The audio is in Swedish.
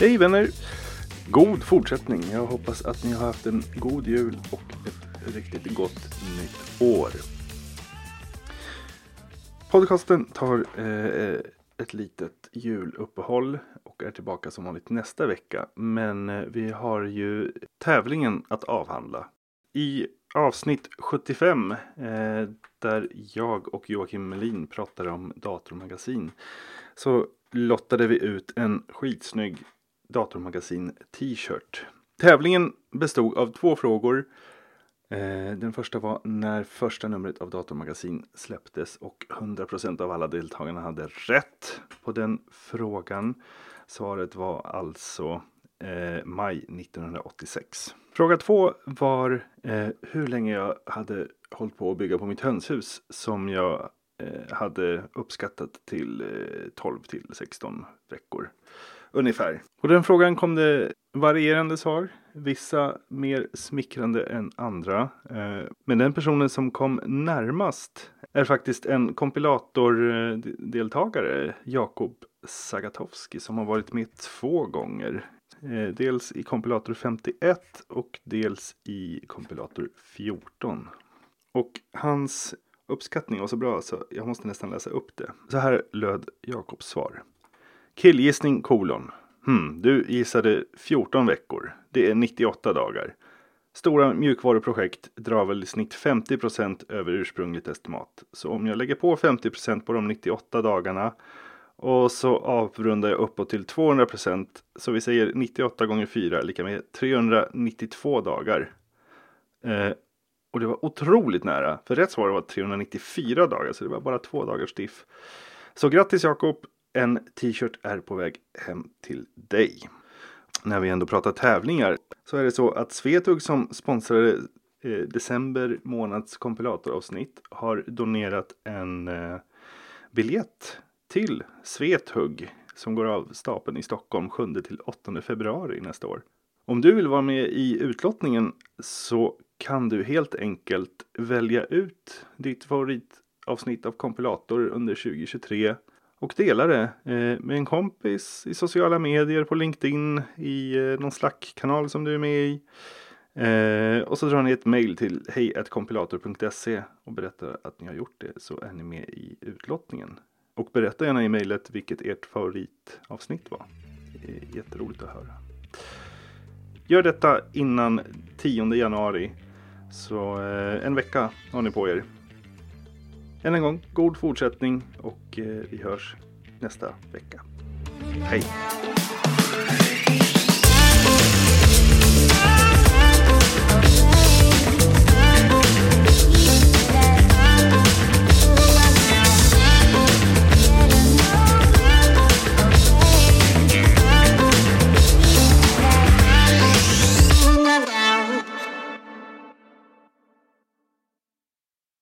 Hej vänner! God fortsättning. Jag hoppas att ni har haft en god jul och ett riktigt gott nytt år. Podcasten tar eh, ett litet juluppehåll och är tillbaka som vanligt nästa vecka. Men eh, vi har ju tävlingen att avhandla. I avsnitt 75 eh, där jag och Joakim Melin pratar om datormagasin så lottade vi ut en skitsnygg datormagasin t-shirt. Tävlingen bestod av två frågor. Eh, den första var när första numret av Datormagasin släpptes och 100% av alla deltagarna hade rätt på den frågan. Svaret var alltså eh, maj 1986. Fråga två var eh, hur länge jag hade hållit på att bygga på mitt hönshus som jag eh, hade uppskattat till eh, 12 till 16 veckor ungefär. På den frågan kom det varierande svar. Vissa mer smickrande än andra. Eh, men den personen som kom närmast är faktiskt en kompilatordeltagare, Jakob Sagatowski, som har varit med två gånger. Eh, dels i kompilator 51 och dels i kompilator 14. Och hans uppskattning var så bra så jag måste nästan läsa upp det. Så här löd Jakobs svar. Killgissning kolon. Hmm, du gissade 14 veckor. Det är 98 dagar. Stora mjukvaruprojekt drar väl i snitt 50% över ursprungligt estimat. Så om jag lägger på 50% på de 98 dagarna och så avrundar jag uppåt till 200% Så vi säger 98 gånger 4 lika med 392 dagar. Eh, och det var otroligt nära. För rätt svar var 394 dagar. Så det var bara två dagars diff. Så grattis Jakob. En t-shirt är på väg hem till dig. När vi ändå pratar tävlingar så är det så att Svetug som sponsrade eh, december månads kompilatoravsnitt har donerat en eh, biljett till Svethugg som går av stapeln i Stockholm 7 till 8 februari nästa år. Om du vill vara med i utlottningen så kan du helt enkelt välja ut ditt favoritavsnitt av kompilator under 2023 och dela det eh, med en kompis i sociala medier, på LinkedIn, i eh, någon Slack-kanal som du är med i. Eh, och så drar ni ett mail till hejkompilator.se och berättar att ni har gjort det så är ni med i utlottningen. Och berätta gärna i mejlet vilket ert favoritavsnitt var. Det är jätteroligt att höra. Gör detta innan 10 januari. Så en vecka har ni på er. Än en gång, god fortsättning och eh, vi hörs nästa vecka. Hej!